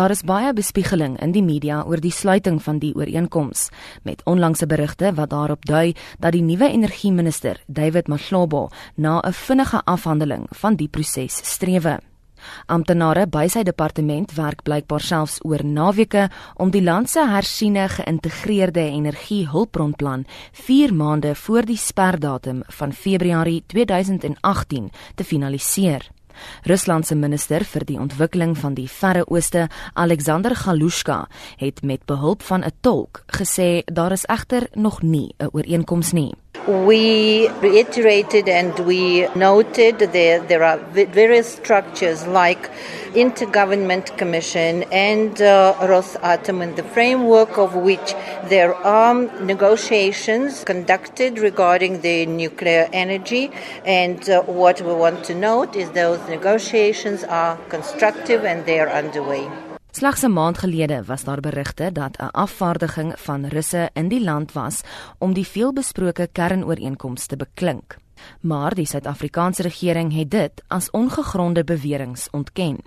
Daar is baie bespiegeling in die media oor die sluiting van die ooreenkoms, met onlangse berigte wat daarop dui dat die nuwe energieminister, David Mahlobo, na 'n vinnige afhandeling van die proses strewe. Amptenare by sy departement werk blykbaar selfs oor naweke om die land se hersiene geïntegreerde energiehulpbronplan 4 maande voor die sperdatum van Februarie 2018 te finaliseer. Rusland se minister vir die ontwikkeling van die Verre Ooste, Alexander Galushka, het met behulp van 'n tolk gesê daar is egter nog nie 'n ooreenkoms nie. We reiterated and we noted that there are various structures like Intergovernment Commission and uh, Rosatom in the framework of which there are negotiations conducted regarding the nuclear energy and uh, what we want to note is those negotiations are constructive and they are underway. Slegs 'n maand gelede was daar berigte dat 'n afvaardiging van Russe in die land was om die veelbesproke kernooreenkoms te beklink. Maar die Suid-Afrikaanse regering het dit as ongegronde beweringe ontken.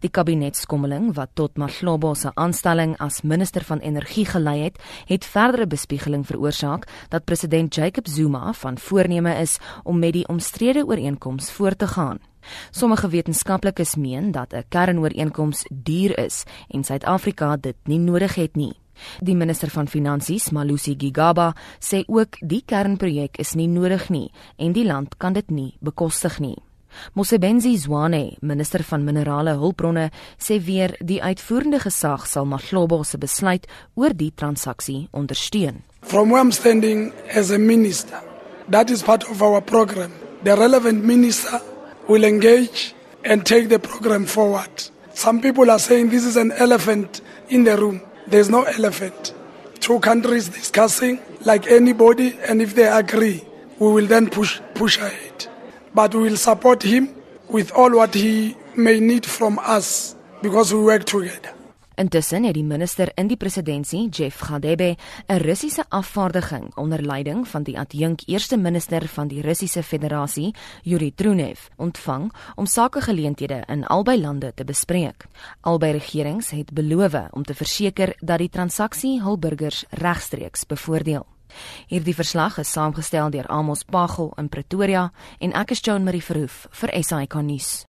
Die kabinetskommeling wat tot Mahlobo se aanstelling as minister van energie gelei het, het verdere bespiegeling veroorsaak dat president Jacob Zuma van voorneme is om met die omstrede ooreenkoms voort te gaan. Sommige wetenskaplikes meen dat 'n kernooreenkoms duur is en Suid-Afrika dit nie nodig het nie. Die minister van Finansies, Malusi Gigaba, sê ook die kernprojek is nie nodig nie en die land kan dit nie bekostig nie. Mosebenzi Zwane, minister van minerale hulpbronne, sê weer die uitvoerende gesag sal Mahlobo se besluit oor die transaksie ondersteun. From where I'm standing as a minister, that is part of our program. The relevant minister will engage and take the program forward. Some people are saying this is an elephant in the room. There's no elephant. Two countries discussing like anybody and if they agree, we will then push push ahead. But we will support him with all what he may need from us because we work together. Intussen het die minister in die presidentskap, Jeff Gadebe, 'n Russiese afvaardiging onder leiding van die adjunk eerste minister van die Russiese Federasie, Yuri Trunev, ontvang om sakegeleenthede in albei lande te bespreek. Albei regerings het beloof om te verseker dat die transaksie hul burgers regstreeks bevoordeel. Hierdie verslag is saamgestel deur Amos Pagel in Pretoria en ek is Joan Marie Verhoef vir SAK nuus.